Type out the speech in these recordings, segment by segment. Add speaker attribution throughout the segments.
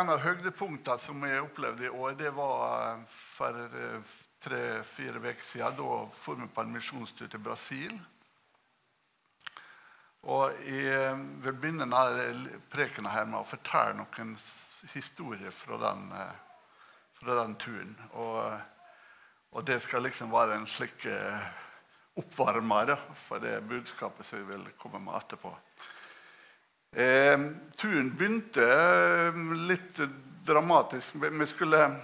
Speaker 1: En av høydepunktene som jeg opplevde i år, det var for tre-fire uker siden. Da dro vi på en misjonstur til Brasil. Og Jeg vil begynne denne her med å fortelle noen historier fra den, fra den turen. Og, og, det skal liksom være en slik oppvarmer for det budskapet som jeg vil komme med etterpå. Eh, turen begynte eh, litt dramatisk. Vi skulle,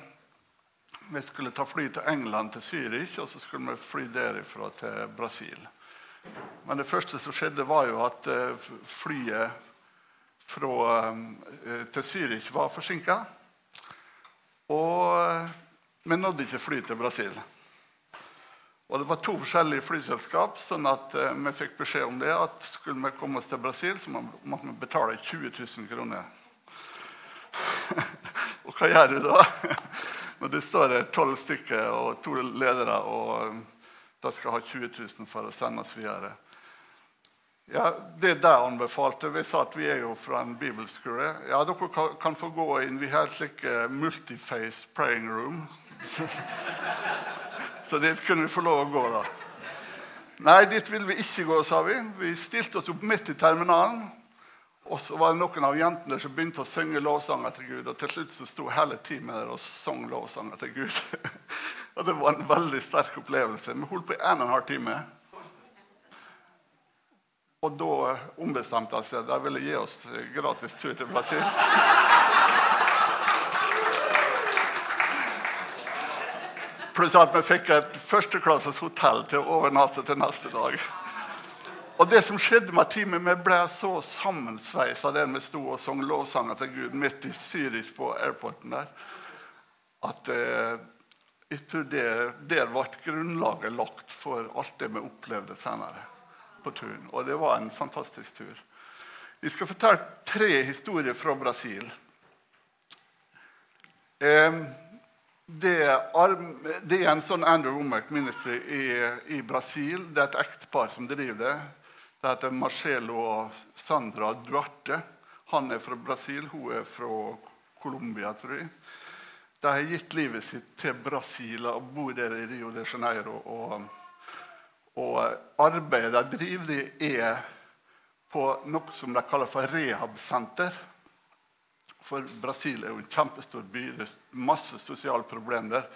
Speaker 1: vi skulle, ta fly til England, til Zürich, og så skulle vi fly derifra til Brasil. Men det første som skjedde, var jo at eh, flyet fra, eh, til Zürich var forsinka. Og vi nådde ikke fly til Brasil. Og Det var to forskjellige flyselskap, sånn at uh, vi fikk beskjed om det. at Skulle vi komme oss til Brasil, så måtte vi betale 20 000 kroner. og hva gjør du da? Når det står tolv stykker og to ledere, og de skal ha 20 000 for å sende oss videre. Ja, Det er det anbefalte. Vi sa at vi er jo fra en bibelskole. Ja, dere kan få gå inn. Vi har et slikt multiface praying room. Så dit kunne vi få lov å gå, da. Nei, dit ville vi ikke gå, sa vi. Vi stilte oss opp midt i terminalen. Og så var det noen av jentene som begynte å synge lovsanger til Gud. Og til slutt så sto hele teamet der og sang lovsanger til Gud. og det var en veldig sterk opplevelse. Vi holdt på i en og en halv time. Og da ombestemte de seg. De ville gi oss gratis tur til Brasil. Pluss at vi fikk et førsteklasses hotell til å overnatte til neste dag. Og det som skjedde med teamet, Vi ble så sammensveisa der vi sto og sang lovsanger til Gud midt i Zürich på airporten der, at eh, jeg tror det, der ble grunnlaget lagt for alt det vi opplevde senere på turen. Og det var en fantastisk tur. Vi skal fortelle tre historier fra Brasil. Eh, det er, det er, en sånn Andrew Womack Ministry i, i, Brasil. Det er et ektepar som driver det. Det heter Marcelo og Sandra Duarte. Han er fra Brasil, hun er fra Colombia, tror jeg. De har gitt livet sitt til Brasil og bor der i Rio de Janeiro. Og, og arbeidet de driver, er på noe som de kaller for rehabsenter. For Brasil er jo en kjempestor by. Det er masse sosiale problemer der.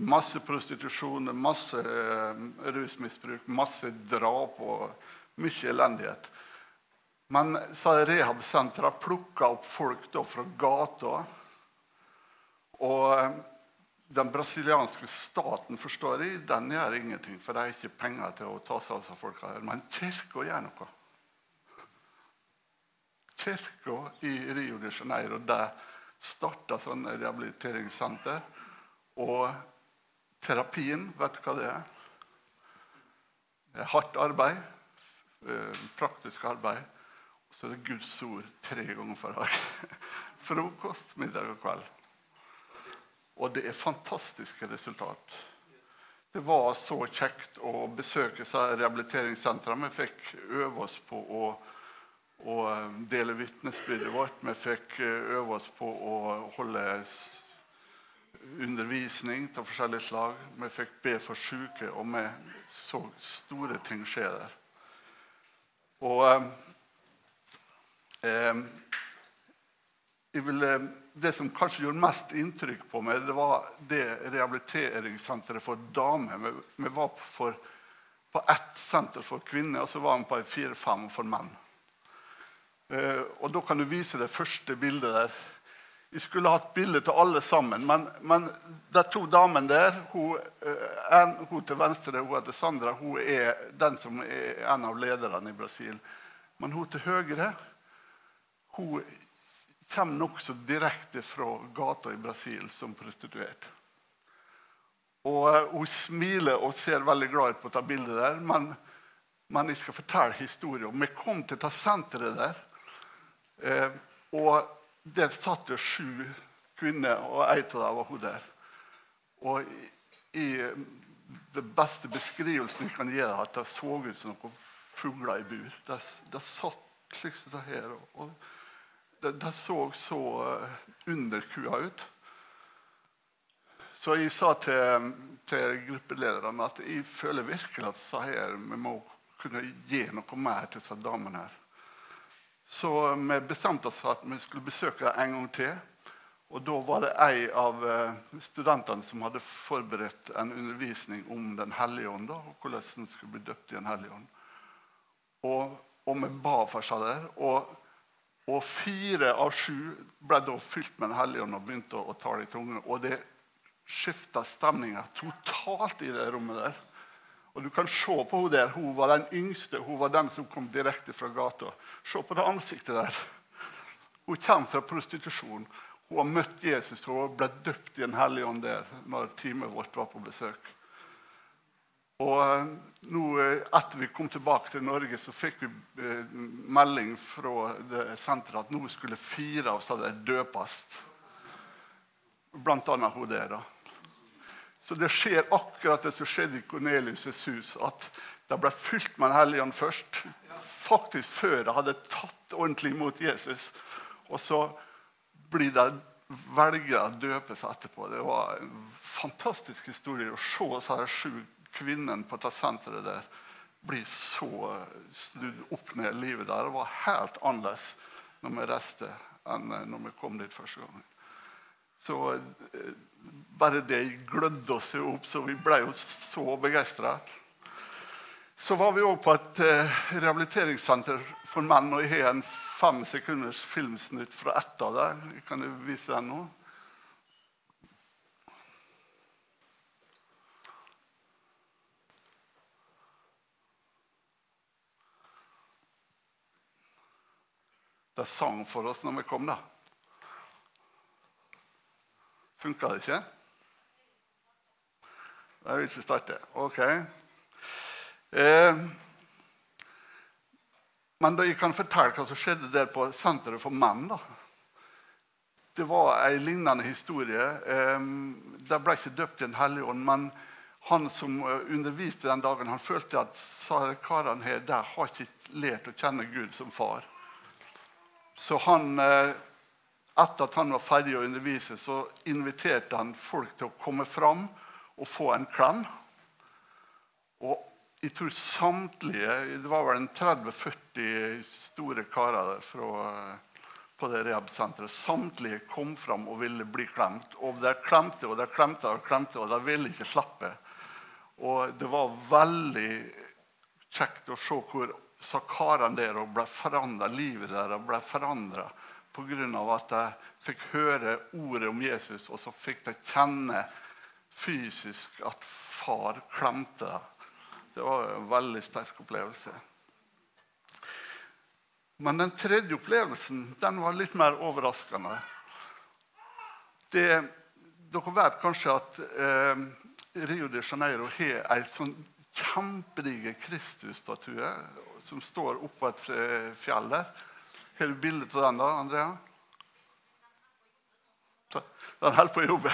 Speaker 1: Masse prostitusjon, masse uh, rusmisbruk, masse drap og mye elendighet. Men så har rehabsentra plukka opp folk fra gata. Og uh, den brasilianske staten forstår jeg, den gjør ingenting, for de har ikke penger til å ta seg av folka her. Men kirka gjør noe kirka i Rio de Janeiro der starta sånn rehabiliteringssenter. Og terapien, vet du hva det er? Det er hardt arbeid, eh, praktisk arbeid. Og så er det Guds ord tre ganger for dag. Frokost, middag og kveld. Og det er fantastiske resultat. Det var så kjekt å besøke rehabiliteringssentrene. Vi fikk øve oss på å å eh, dele vitnesbyrdet vårt. Vi fikk eh, øve oss på å holde undervisning av forskjellige slag. Vi fikk be for syke, og vi så store ting skje der. Og eh, ville, Det som kanskje gjorde mest inntrykk på meg, det var det rehabiliteringssenteret for damer. Vi, vi var for, på ett senter for kvinner, og så var vi på fire-fem for menn. Eh, og Da kan du vise det første bildet der. Vi skulle hatt bilde til alle sammen, men, men de to damene der hun, eh, hun, til venstre hun heter Sandra, hun er den som er en av lederne i Brasil. Men hun til høyre hun kommer nokså direkte fra gata i Brasil som prostituert. Og eh, Hun smiler og ser veldig glad ut på å ta bilde der, men, men jeg skal fortelle historien. Vi kom til ta senteret der. Eh, og der satt det sju kvinner, og ei av dem var hun der. Og i, det beste beskrivelsen jeg kan gi deg, at det så ut som noen fugler i bur. Det, det satt liksom det her. Og, det, det så så eh, underkua ut. Så jeg sa til, til gruppelederne at jeg føler virkelig at her, vi må kunne gi noe mer til disse damene. her. Så vi bestemte oss for at vi skulle besøke dem en gang til. Og da var det ei av eh, studentene som hadde forberedt en undervisning om Den hellige ånd. Og hvordan den skulle bli døpt i Den hellige ånd. Og, og vi ba for seg der. Og, og, fire av sju ble da fylt med Den hellige ånd og begynte å, å tale i tungene. Og det skifta stemninga totalt i det rommet der. Og du kan se på henne der. Hun var den yngste. Hun var den som kom direkte fra gata. Se på det ansiktet der. Hun kommer fra prostitusjon. Hun har møtt Jesus og ble døpt i Den hellige ånd der når teamet vårt var på besøk. Og eh, nå, eh, Etter vi kom tilbake til Norge, så fikk vi eh, melding fra senteret at nå skulle fire av oss døpes. Blant annet hun der. da. Så det skjer akkurat det som skjedde i Kornelius' hus. At det ble fylt med Den hellige ånd først. Faktisk før de hadde tatt ordentlig imot Jesus. Og så blir de velger å døpe seg etterpå. Det var en fantastisk historie å se disse sju kvinnene på senteret der bli så snudd opp ned livet der. Det var helt annerledes når vi reiste, enn når vi kom dit første gangen. Så eh, bare det glødde oss jo opp, så vi ble jo så begeistra. Så var vi òg på et eh, rehabiliteringssenter for menn. Og jeg har en fem sekunders filmsnutt fra ett av dem. Kan du vise den nå? Det sang for oss når vi kom, da. Funka det ikke? Jeg vil ikke starte. Ok. Eh, men da jeg kan fortelle hva som skjedde der på Senteret for menn da. Det var en lignende historie. Eh, de ble ikke døpt i Den hellige ånd, men han som eh, underviste den dagen, han følte at karene her der har ikke lært å kjenne Gud som far. Så han, eh, etter at han var ferdig å undervise, så inviterte han folk til å komme fram og få en klem. Og jeg tror samtlige Det var vel en 30-40 store karer fra, på det rehab-senteret. Samtlige kom fram og ville bli klemt. Og de klemte og de klemte og klemte, og de ville ikke slappe. Og det var veldig kjekt å se hvor sa karene der og ble forandra. Livet deres ble forandra pga. at de fikk høre ordet om Jesus, og så fikk de kjenne fysisk at far klemte dem. Det var en veldig sterk opplevelse. Men den tredje opplevelsen den var litt mer overraskende. Det, dere vet kanskje at eh, Rio de Janeiro har ei sånn kjempediger Kristus-statue som står oppå et fjell der. Har du bilde av den, da, Andrea? Den holder på å jobbe.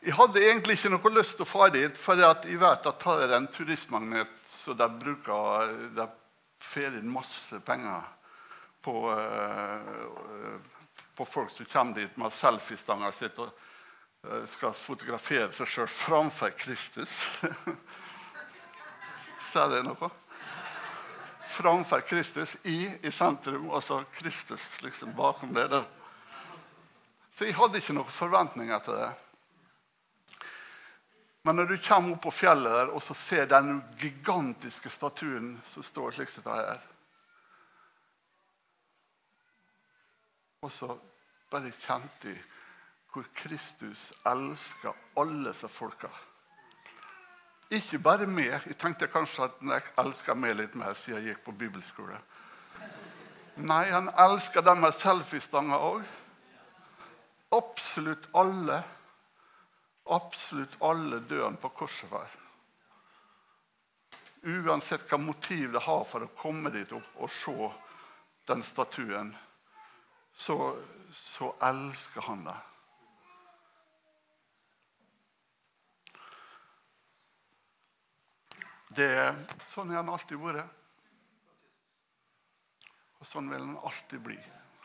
Speaker 1: Jeg hadde egentlig ikke noe lyst til å dra dit, for jeg vet at det er en turistmagnet så de bruker De får inn masse penger på, uh, på, folk som kommer dit med selfiestanga si og uh, skal fotografere seg sjøl framfor Kristus. Ser det noe? Framfor Kristus, i i sentrum, og så Kristus liksom bakom det. Der. Så jeg hadde ikke noen forventninger til det. Men når du kommer opp på fjellet der, og så ser den gigantiske statuen som står slik som det her Og så bare kjente jeg hvor Kristus elsker alle disse folka. Ikke bare meg. Jeg tenkte kanskje at jeg elsker meg litt mer siden jeg gikk på bibelskole. Nei, han elsker dem med selfiestanga òg. Absolutt alle absolutt alle døende på korset var. Uansett hva motiv det har for å komme dit opp og se den statuen, så, så elsker han det. Det er Sånn har han alltid vært. Og sånn vil han alltid bli.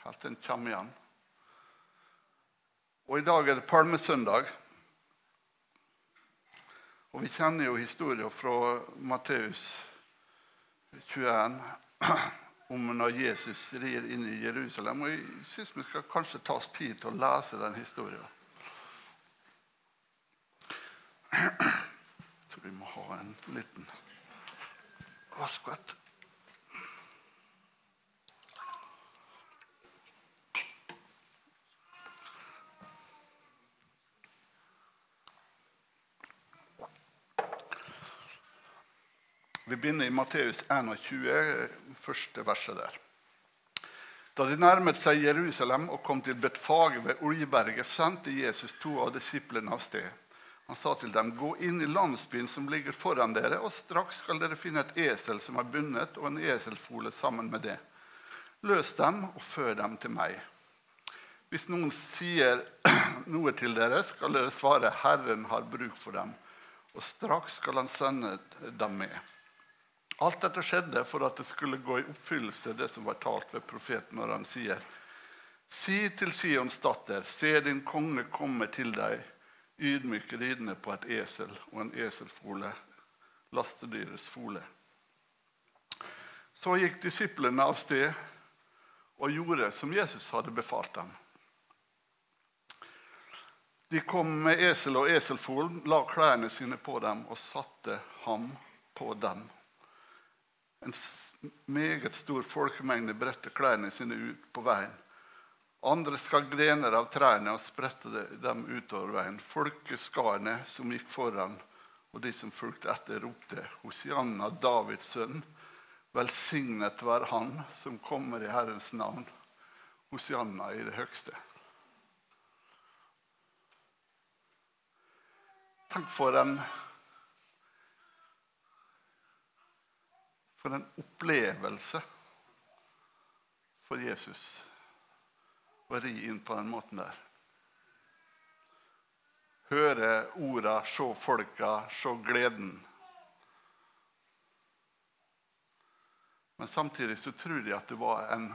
Speaker 1: helt til han kommer igjen. Og i dag er det palmesøndag. Og vi kjenner jo historien fra Matteus 21 om når Jesus rir inn i Jerusalem. Og jeg syns vi skal kanskje ta oss tid til å lese den historien. Vi må ha en liten glasskvett. Vi begynner i Matteus 21, første verset der. Da de nærmet seg Jerusalem og kom til Betfage ved Oljeberget, sendte Jesus to av disiplene av sted. Han sa til dem, 'Gå inn i landsbyen som ligger foran dere, og straks skal dere finne et esel som er bundet, og en eselfole sammen med det. Løs dem og før dem til meg.' Hvis noen sier noe til dere, skal dere svare, 'Herren har bruk for dem', og straks skal han sende dem med. Alt dette skjedde for at det skulle gå i oppfyllelse det som var talt ved profeten når han sier, Si til Sions datter, se din konge komme til deg, ydmyk ridende på et esel og en eselfole, lastedyrets fole. Så gikk disiplene av sted og gjorde som Jesus hadde befalt dem. De kom med esel og eselfolen, la klærne sine på dem og satte ham på dem. En meget stor folkemengde bredte klærne sine ut på veien. Andre skar grener av trærne og spredte dem utover veien. Folkeskarene som gikk foran, og de som fulgte etter, ropte Hosianna, Davids sønn. Velsignet være Han som kommer i Herrens navn. Hosianna i det høgste. Tenk for en For en opplevelse for Jesus å ri inn på den måten der. Høre orda, se folka, se gleden. Men samtidig så tror de at det var en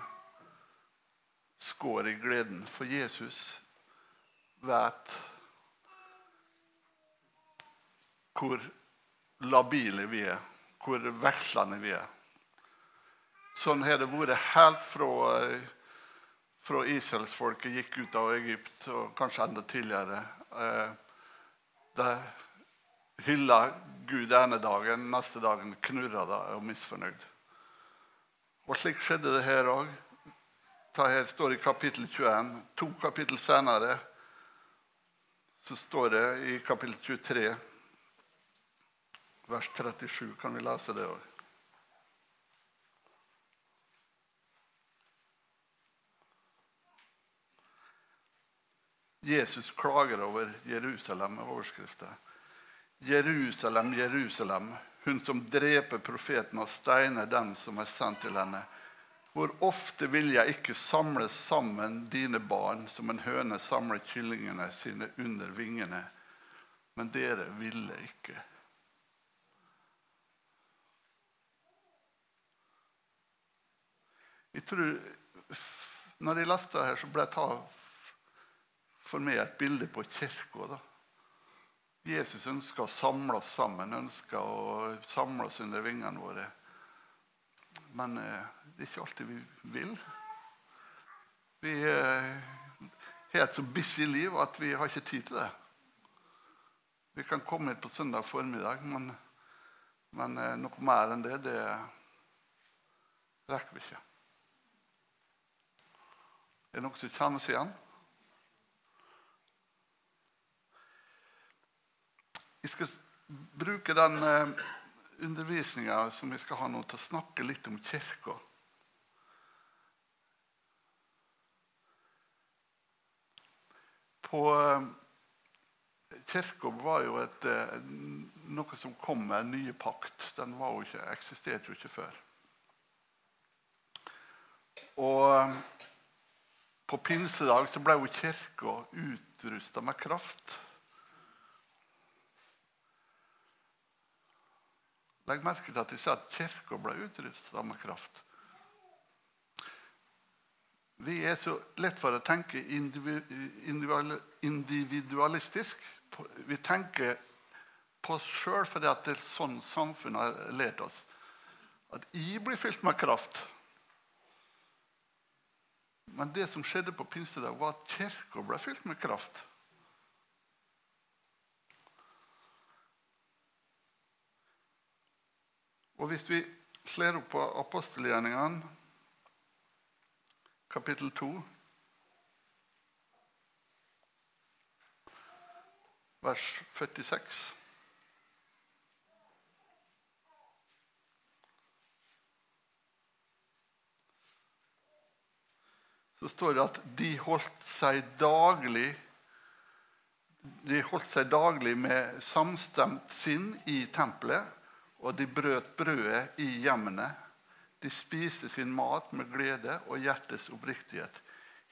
Speaker 1: skår i gleden, for Jesus vet hvor labile vi er hvor vekslende vi er. Sånn har det vært helt fra, fra israelsfolket gikk ut av Egypt, og kanskje enda tidligere. Eh, de hylla Gud ene dagen, neste dagen knurra de og misfornøyd. Og slik skjedde det her òg. Her står i kapittel 21. To kapittel senere så står det i kapittel 23 vers 37. Kan vi lese det òg? Jesus klager over Jerusalem med overskriften. Jerusalem, Jerusalem, hun som dreper profeten og steiner den som er sendt til henne. Hvor ofte vil jeg ikke samle sammen dine barn som en høne samler kyllingene sine under vingene? Men dere ville ikke. Jeg tror, når jeg leste her, så ble jeg ta for meg et bilde på kirka. Jesus ønsker å samle oss sammen, ønsker å samle oss under vingene våre. Men eh, det er ikke alltid vi vil. Vi eh, har et så busy liv at vi har ikke tid til det. Vi kan komme hit på søndag formiddag, men, men eh, noe mer enn det, det rekker vi ikke. Er det noen som kjenner seg igjen? Jeg skal bruke den eh, undervisninga som vi skal ha nå, til å snakke litt om Kirka. På eh, Kirka var jo et, eh, noe som kom med en ny pakt. Den jo ikke, eksisterte jo ikke før. Og på pinsedag så ble jo kirka utrusta med kraft. Legg merke til at de sa at kirka ble utrusta med kraft. Vi er så lett for å tenke individualistisk. Vi tenker på oss sjøl fordi det er sånn samfunnet har lært oss. At jeg blir fylt med kraft. Men det som skjedde på pinsedag, var at kirka ble fylt med kraft. Og Hvis vi slår opp på apostelgjerningene, kapittel 2 vers 46 så står det at de holdt seg daglig de holdt seg daglig med samstemt sinn i tempelet og de brøt brødet i hjemmene. De spiste sin mat med glede og hjertets oppriktighet.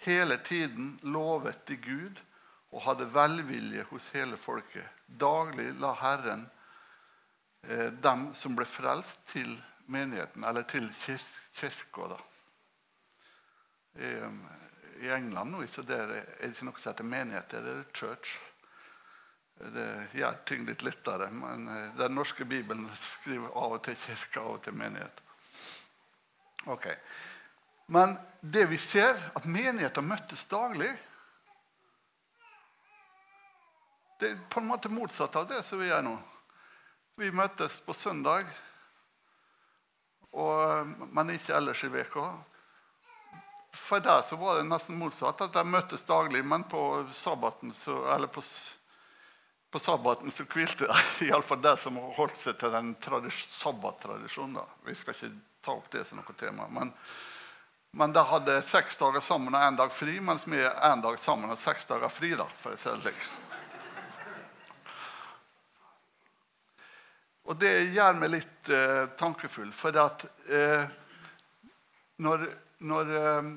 Speaker 1: Hele tiden lovet de Gud og hadde velvilje hos hele folket. Daglig la Herren eh, dem som ble frelst, til menigheten, eller til kir kirka. I, I, England nå, så der er det ikke noe som heter menighet, det er church. Det gjør ting litt lettere. Men eh, den norske bibelen skriver av og til kirke, av og til menighet. Ok. Men det vi ser, at menigheter møttes daglig Det er på en måte motsatt av det som vi gjør nå. Vi møtes på søndag, og, men ikke ellers i veka. For der så var det nesten motsatt. at De møttes daglig, men på sabbaten så, eller på på sabbaten så hvilte iallfall de som holdt seg til den sabbattradisjonen. Vi skal ikke ta opp det som noe tema. Men, men de hadde seks dager sammen og én dag fri, mens vi er én dag sammen og seks dager fri. da, for å si det Og det gjør meg litt eh, tankefull, for at eh, når, når eh,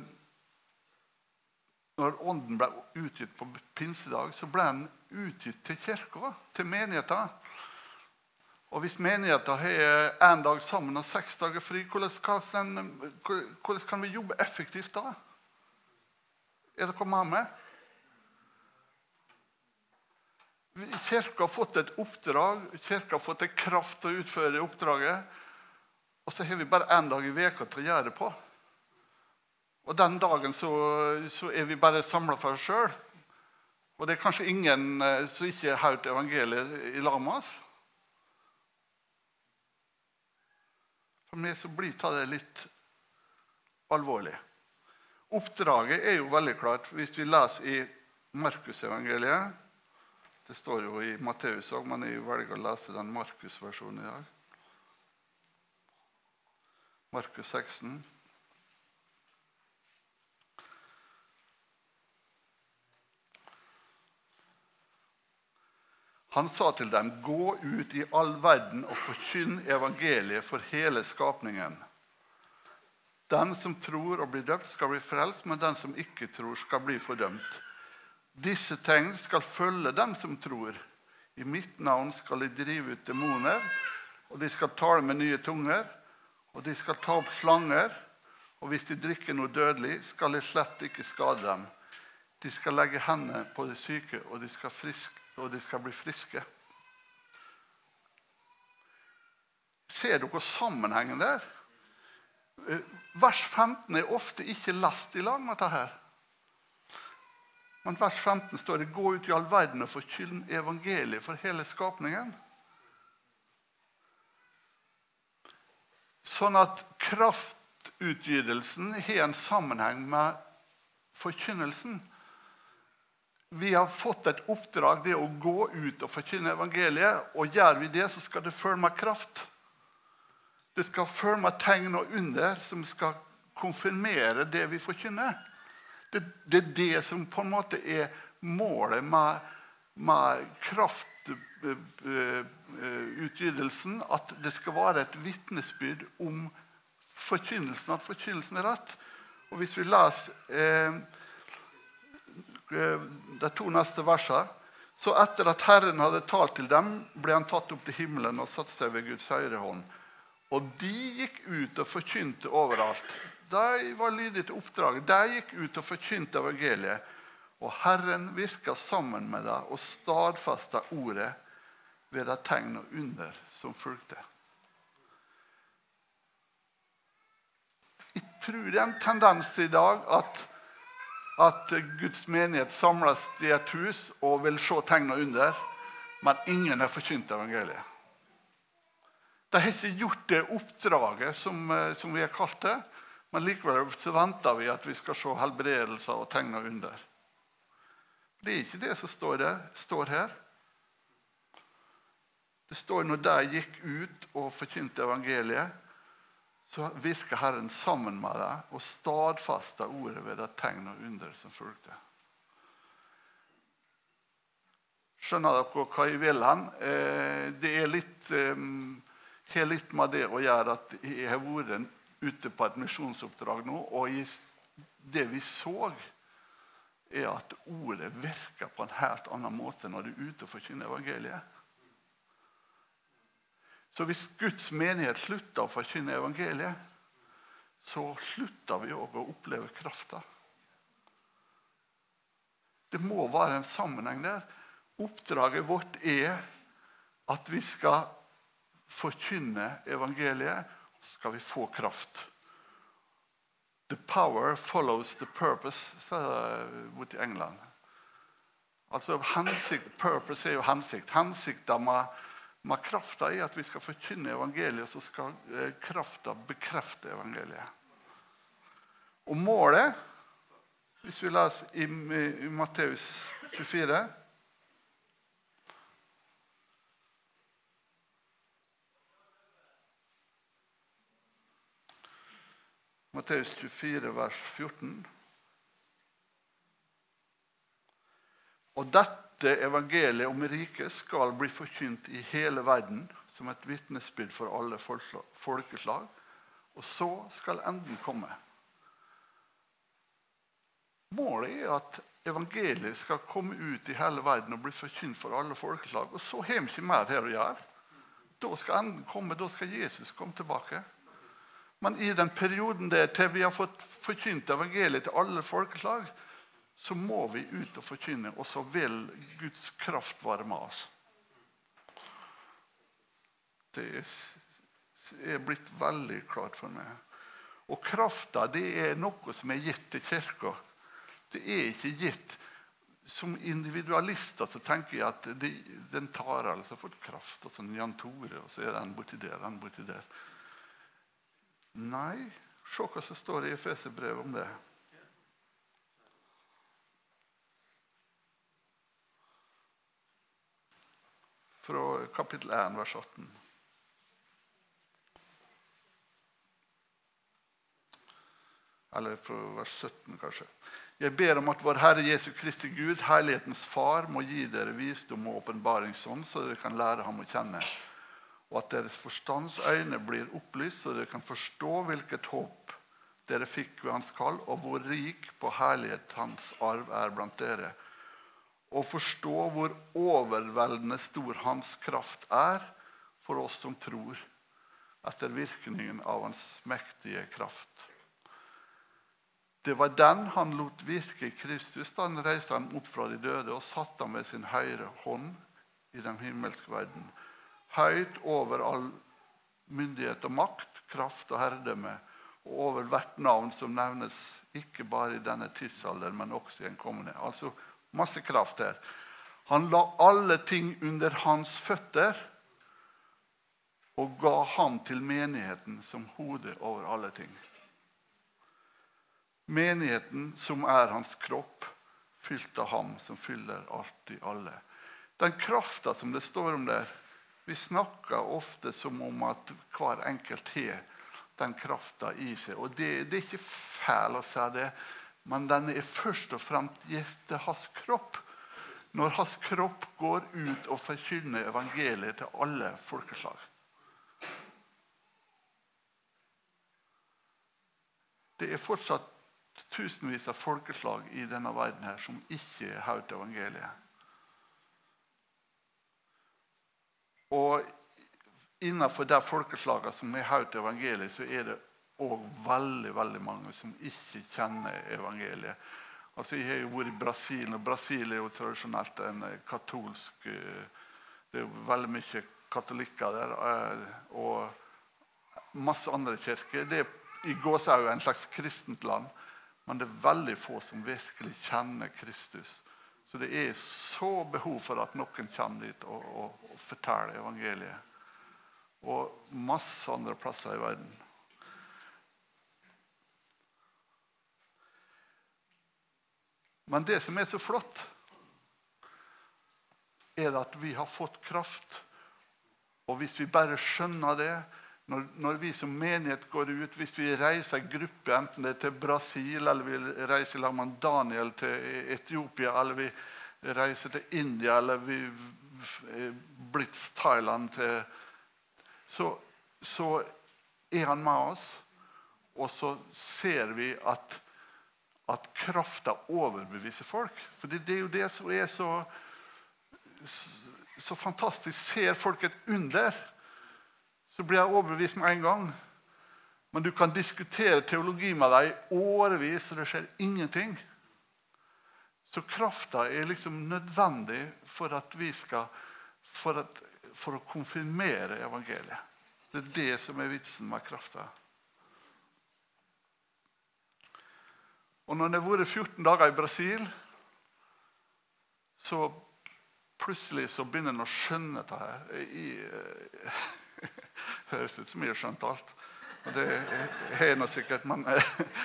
Speaker 1: når Ånden ble utgitt på pinsedag, så ble den utgitt til kirka, til menigheten. Og hvis menigheten har én dag sammen og seks dager fri, hvordan kan, vi jobbe effektivt da? Er dere med meg? Kirka har fått et oppdrag, kirka har fått en kraft til å utføre det oppdraget. Og så har vi bare én dag i veka til å gjøre det på. Og den dagen så, så er vi bare samla for oss sjøl. Og det er kanskje ingen eh, som ikke har hørt evangeliet i oss. For meg så blir det litt alvorlig. Oppdraget er jo veldig klart hvis vi leser i Markusevangeliet. Det står jo i Matteus òg, men jeg velger å lese den Markus-versjonen i dag. Markus 16. Han sa til dem, 'Gå ut i all verden og forkynn evangeliet for hele skapningen.' Den som tror og blir døpt, skal bli frelst, men den som ikke tror, skal bli fordømt. Disse tegn skal følge dem som tror. I mitt navn skal de drive ut demoner, og de skal tale med nye tunger, og de skal ta opp slanger, og hvis de drikker noe dødelig, skal de slett ikke skade dem. De skal legge hendene på de syke, og de skal friske og de skal bli friske. Ser dere sammenhengen der? Vers 15 er ofte ikke lest i lag med dette. her. Men vers 15 står det 'Gå ut i all verden og forkynn evangeliet for hele skapningen'. Sånn at kraftutgytelsen har en sammenheng med forkynnelsen. Vi har fått et oppdrag, det å gå ut og forkynne evangeliet. Og gjør vi det, så skal det følge med kraft. Det skal følge med tegn og under som skal konfirmere det vi forkynner. Det, det er det som på en måte er målet med, med kraftutgytelsen. At det skal være et vitnesbyrd om forkynnelsen, at forkynnelsen er rett. Og Hvis vi leser eh, de to neste versene. Så etter at Herren hadde talt til dem, ble han tatt opp til himmelen og satte seg ved Guds høyre hånd. Og de gikk ut og forkynte overalt. De var lydige til oppdraget. De gikk ut og forkynte evangeliet. Og Herren virka sammen med dem og stadfesta ordet ved de tegn og under som fulgte. Jeg tror det er en tendens i dag at, at Guds menighet samles i et hus og vil se tegn og under, men ingen har forkynt evangeliet. De har ikke gjort det oppdraget som, eh, som vi har kalt det, men likevel så venter vi at vi skal se helbredelser og tegn og under. Det er ikke det som står, der, står her. Det står når de gikk ut og forkynte evangeliet, så virker Herren sammen med deg og stadfester ordet ved det tegn og under som fulgte. Skjønner dere hva jeg vil hen? Eh, det er litt, eh, litt med det å gjøre at jeg har vært ute på et misjonsoppdrag nå, og det vi så er at ordet virker på en helt annen måte når du er ute og forkynner evangeliet. Så hvis Guds menighet slutter å forkynne evangeliet, så slutter vi òg å oppleve krafta. Det må være en sammenheng der. Oppdraget vårt er at vi skal forkynne evangeliet, så skal vi få kraft. The power follows the purpose, sa de England. Altså hensikt, Purpose er jo hensikt. Hensikta med, med krafta er at vi skal forkynne evangeliet, så skal eh, krafta bekrefte evangeliet. Og målet, hvis vi leser i, i Matteus 24 Matteus 24, vers 14. Og dette evangeliet om riket skal bli forkynt i hele verden som et vitnesbyrd for alle folkeslag. Og så skal enden komme. Målet er at evangeliet skal komme ut i hele verden og bli forkynt for alle folkeslag. Og så har vi ikke mer her å gjøre. Da skal enden komme. Da skal Jesus komme tilbake. Men i den perioden der til vi har fått forkynt evangeliet til alle folkeslag, så må vi ut og forkynne, og så vil Guds kraft være med oss. Det er blitt veldig klart for meg. Og krafta det er noe som er gitt til kirka. Det er ikke gitt Som individualister så tenker jeg at de, den tar altså fått kraft. Og sånn Jan Tore, og så er den borti der, den borti der. Nei, se hva som står i Efeserbrevet om det. Fra kapittel 1, vers 18. Eller fra vers 17, kanskje. Jeg ber om at vår Herre Jesu Kristi Gud, Herlighetens Far, må gi dere visdom og åpenbaringsånd, så dere kan lære ham å kjenne og at deres forstands øyne blir opplyst, så dere kan forstå hvilket håp dere fikk ved hans kall, og hvor rik på herlighet hans arv er blant dere. Og forstå hvor overveldende stor hans kraft er for oss som tror, etter virkningen av hans mektige kraft. Det var den han lot virke i Kristus da han reiste ham opp fra de døde og satte ham ved sin høyre hånd i den himmelske verden høyt over all myndighet og makt, kraft og herredømme, og over hvert navn som nevnes ikke bare i denne tidsalder, men også i en kommende. Altså masse kraft her. Han la alle ting under hans føtter og ga ham til menigheten som hode over alle ting. Menigheten som er hans kropp, fylt av ham som fyller alt i alle. Den krafta som det står om der, vi snakker ofte som om at hver enkelt har den krafta i seg. Og det, det, er ikke feil å si det, men den er først og fremst til hans kropp. Når hans kropp går ut og forkynner evangeliet til alle folkeslag. Det er fortsatt tusenvis av folkeslag i denne verden her som ikke har hørt evangeliet. Og innenfor de folkeslagene som har hørt evangeliet, så er det òg veldig veldig mange som ikke kjenner evangeliet. Altså, jeg har jo vært i Brasil, og Brasil er jo tradisjonelt en katolsk Det er jo veldig mye katolikker der. Og masse andre kirker. Det er i gåsehud en slags kristent land. Men det er veldig få som virkelig kjenner Kristus. Så det er så behov for at noen kommer dit og, og, og forteller evangeliet. Og masse andre plasser i verden. Men det som er så flott, er at vi har fått kraft. Og hvis vi bare skjønner det, når, når, vi som menighet går ut, hvis vi reiser gruppe, enten det er til Brasil, eller vi reiser sammen med Daniel til Etiopia, eller vi reiser til India, eller vi Blitz Thailand til så, så er han med oss, og så ser vi at, at krafta overbeviser folk. For det, er jo det som er så, så fantastisk. Ser folk et under så blir jeg overbevist med en gang. Men du kan diskutere teologi med deg i årevis, og det skjer ingenting. Så krafta er liksom nødvendig for at vi skal for, at, for å konfirmere evangeliet. Det er det som er vitsen med krafta. Og når det har vært 14 dager i Brasil, så plutselig så begynner en å skjønne dette her. I, høres ut som jeg har skjønt alt. Og det har jeg sikkert. Men,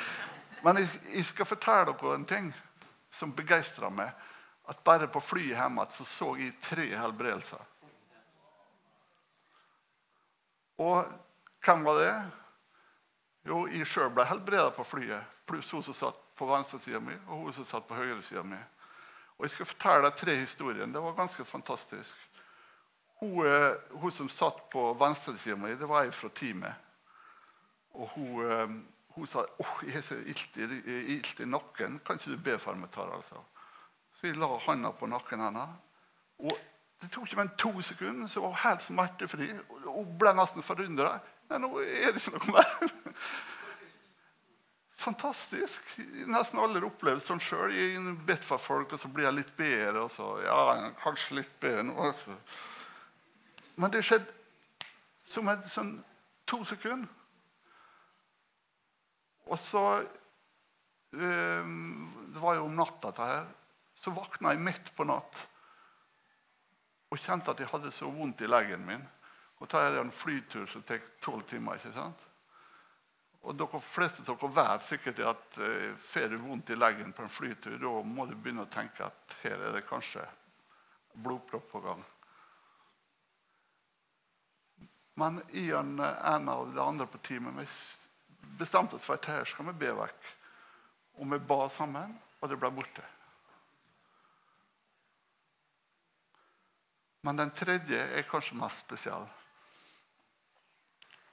Speaker 1: men jeg, jeg, skal fortelle dere en ting som begeistrer meg. At bare på flyet hjem så, så jeg tre helbredelser. Og hvem var det? Jo, jeg sjøl ble helbreda på flyet. Pluss hun som satt på venstresida mi, og hun som satt på høyresida mi. Og jeg skal fortelle deg tre historier. Det var ganske fantastisk. Hun, eh, hun, som satt på venstresida mi, det var ei fra teamet. Og hun, eh, hun sa oh, jeg har så ilt i, i nakken. Kan ikke du be for meg? Tar, altså. Så jeg la handa på nakken hennes. Og det tok ikke mer enn to sekunder, så var hun helt smertefri. Og Hun ble nesten forundra. Nei, nå er det ikke noe mer. Fantastisk. Nesten alle har opplevd sånn sjøl. Jeg bedt for folk, og så blir jeg litt bedre. så, ja, kanskje litt bedre nå. Men det skjedde som et sånn to sekunder. Og så um, Det var jo om natta. her, Så våkna jeg midt på natt og kjente at jeg hadde så vondt i leggen min. Og tar er en flytur som tar tolv timer. ikke sant? Og dere fleste av dere vet sikkert at uh, får du vondt i leggen på en flytur, da må du begynne å tenke at her er det kanskje blodpropp på gang. Men Ian, en av de andre på teamet vi bestemte oss for at her skal vi be vekk. Og vi ba sammen, og det ble borte. Men den tredje er kanskje mest spesiell.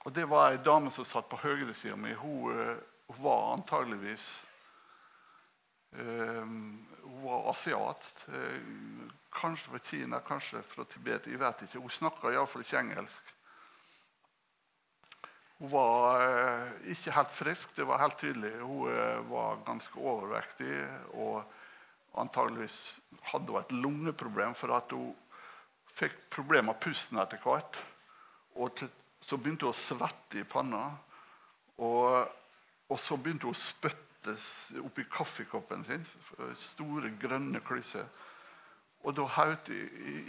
Speaker 1: Og Det var ei dame som satt på høyresida mi. Hun, hun eh, var antageligvis um, Hun var asiat. Uh, kanskje fra Kina, kanskje fra Tibet. jeg vet ikke. Hun snakka iallfall ikke engelsk. Hun var eh, ikke helt frisk, det var helt tydelig. Hun eh, var ganske overvektig. Og antageligvis hadde hun et lungeproblem, for at hun fikk problemer med pusten etter hvert. Og til, så begynte hun å svette i panna. Og, og så begynte hun å spytte oppi kaffekoppen sin. Store, grønne klysser. Og da hørte jeg,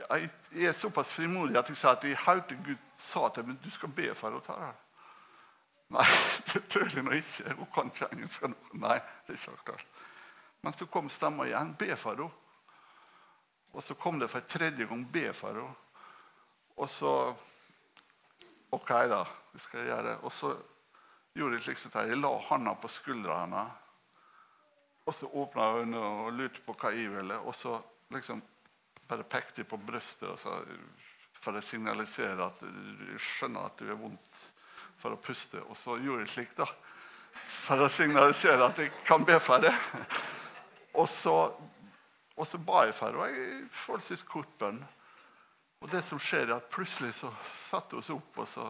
Speaker 1: jeg, er såpass frimodig at jeg sa at jeg hørte Gud sa til meg du skal be for å ta det. Nei, det tør jeg nå ikke. Hun kan ikke engelsk. Nei, det er ikke klart. Men så kom stemma igjen. Be for henne. Og så kom det for tredje gang. Be for henne. Og så OK, da. Det skal jeg gjøre. Og så gjorde jeg slik som jeg la handa på skuldra hennes. Og så åpna hun og lurte på hva jeg ville. Og så liksom bare pekte på brystet sa, for å signalisere at du skjønner at du er vondt for å puste. Og så gjorde jeg slik, da. For å signalisere at jeg kan be for det. Og så, og så ba jeg for det. Og jeg forholdsvis kort bønn. Og det som skjer er at Plutselig så setter hun seg opp, og så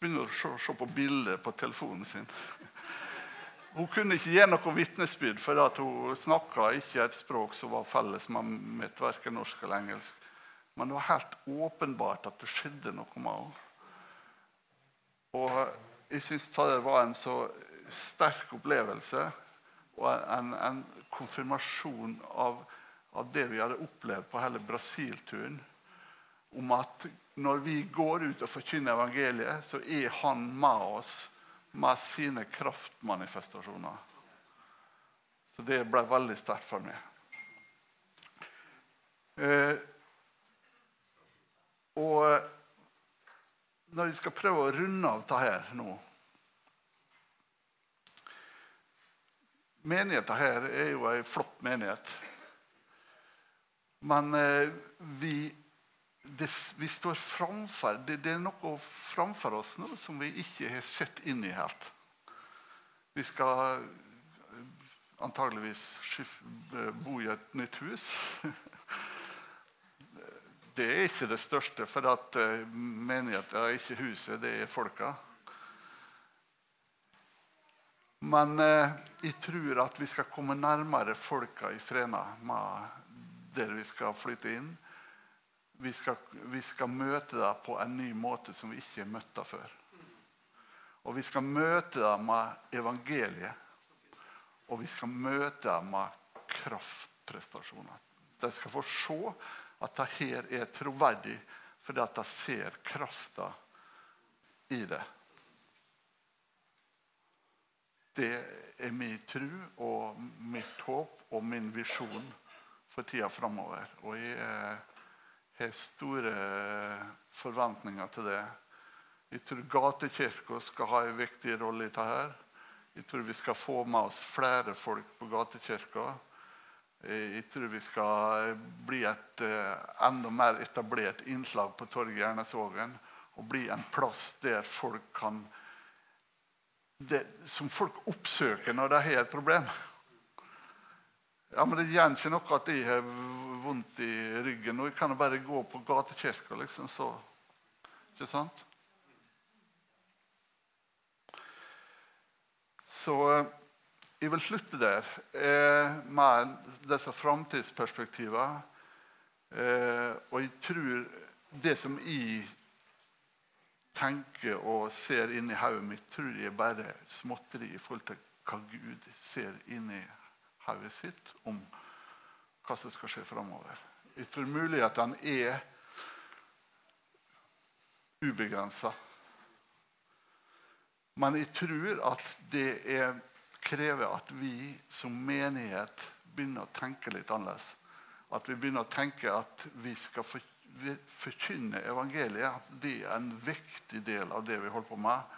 Speaker 1: begynner hun å se, se på bildet på telefonen sin. Hun kunne ikke gi noe vitnesbyrd, for at hun snakka ikke et språk som var felles med verken norsk eller engelsk. Men det var helt åpenbart at det skjedde noe med henne. Og jeg syns det var en så sterk opplevelse og en, en konfirmasjon av, av, det vi hadde opplevd på hele Brasil-turen. Om at når vi går ut og forkynner evangeliet, så er han med oss med sine kraftmanifestasjoner. Så det ble veldig sterkt for meg. Eh, og når vi skal prøve å runde av dette her nå Menigheten her er jo ei flott menighet. Men eh, vi det, vi står framfor det, det, er noe framfor oss nå som vi ikke har sett inn i helt. Vi skal eh, antageligvis eh, bo i et nytt hus. Det er ikke det største, for at eh, menigheten er ikke huset, det er folka. Men jeg tror at vi skal komme nærmere folka i Frena med der vi skal flytte inn vi skal, vi skal møte deg på en ny måte som vi ikke har møtt det før. Og vi skal møte deg med evangeliet. Og vi skal møte deg med kraftprestasjoner. De skal få se at det her er troverdig fordi at de ser krafta i det. Det er min tro og mitt håp og min visjon for tida framover. Og jeg er har store forventninger til det. Jeg tror gatekirka skal ha en viktig rolle i dette. Jeg tror vi skal få med oss flere folk på gatekirka. Jeg tror vi skal bli et eh, enda mer etablert innslag på torget i Ernesvågen. Og bli en plass der folk kan det, Som folk oppsøker når de har et problem. Ja, men Det gjør ikke noe at jeg har vondt i ryggen. Og jeg kan jo bare gå på gatekirka, liksom. Så Ikke sant? Så eh, jeg vil slutte der eh, med disse framtidsperspektivene. Eh, og jeg tror det som jeg tenker og ser inni hodet mitt, tror jeg bare småtteri i forhold til hva Gud ser inni hodet sitt om hva som skal skje framover. Jeg tror mulighetene er ubegrensa. Men jeg tror at det er, krever at vi som menighet begynner å tenke litt annerledes. At vi begynner å tenke at vi skal forkynne evangeliet. At det er en viktig del av det vi holder på med.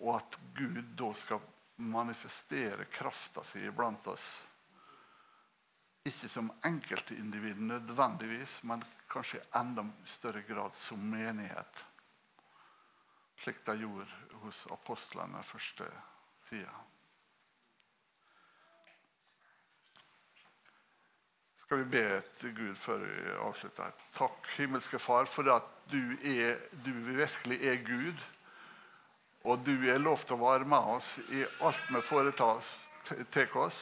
Speaker 1: Og at Gud da skal manifestere krafta si iblant oss. Ikke som enkeltindivid nødvendigvis, men kanskje i enda større grad som menighet. Slik de gjorde hos apostlene første tida. Skal vi be til Gud før vi avslutter? Takk, himmelske Far, for at du, er, du virkelig er Gud. Og du er lov til å være med oss i alt vi foretar oss.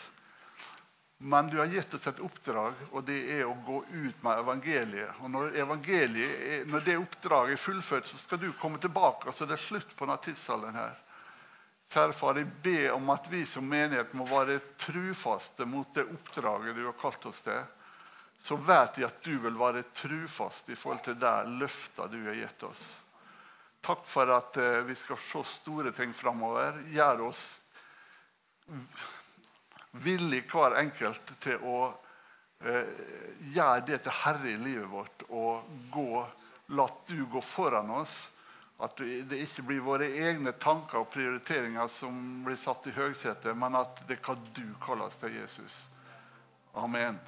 Speaker 1: Men du har gitt oss et oppdrag, og det er å gå ut med evangeliet. Og når, evangeliet når det oppdraget er fullført, så skal du komme tilbake. Så det er slutt på tidsalderen her. Kjære far, jeg ber om at vi som menighet må være trufaste mot det oppdraget du har kalt oss til. Så vet jeg at du vil være trufast i forhold til det løftet du har gitt oss. Takk for at eh, vi skal se store ting framover. Gjør oss villig hver enkelt til å eh, gjøre det til herre i livet vårt og gå, la du gå foran oss. At det ikke blir våre egne tanker og prioriteringer som blir satt i høgsetet, men at det er hva du kaller deg, Jesus. Amen.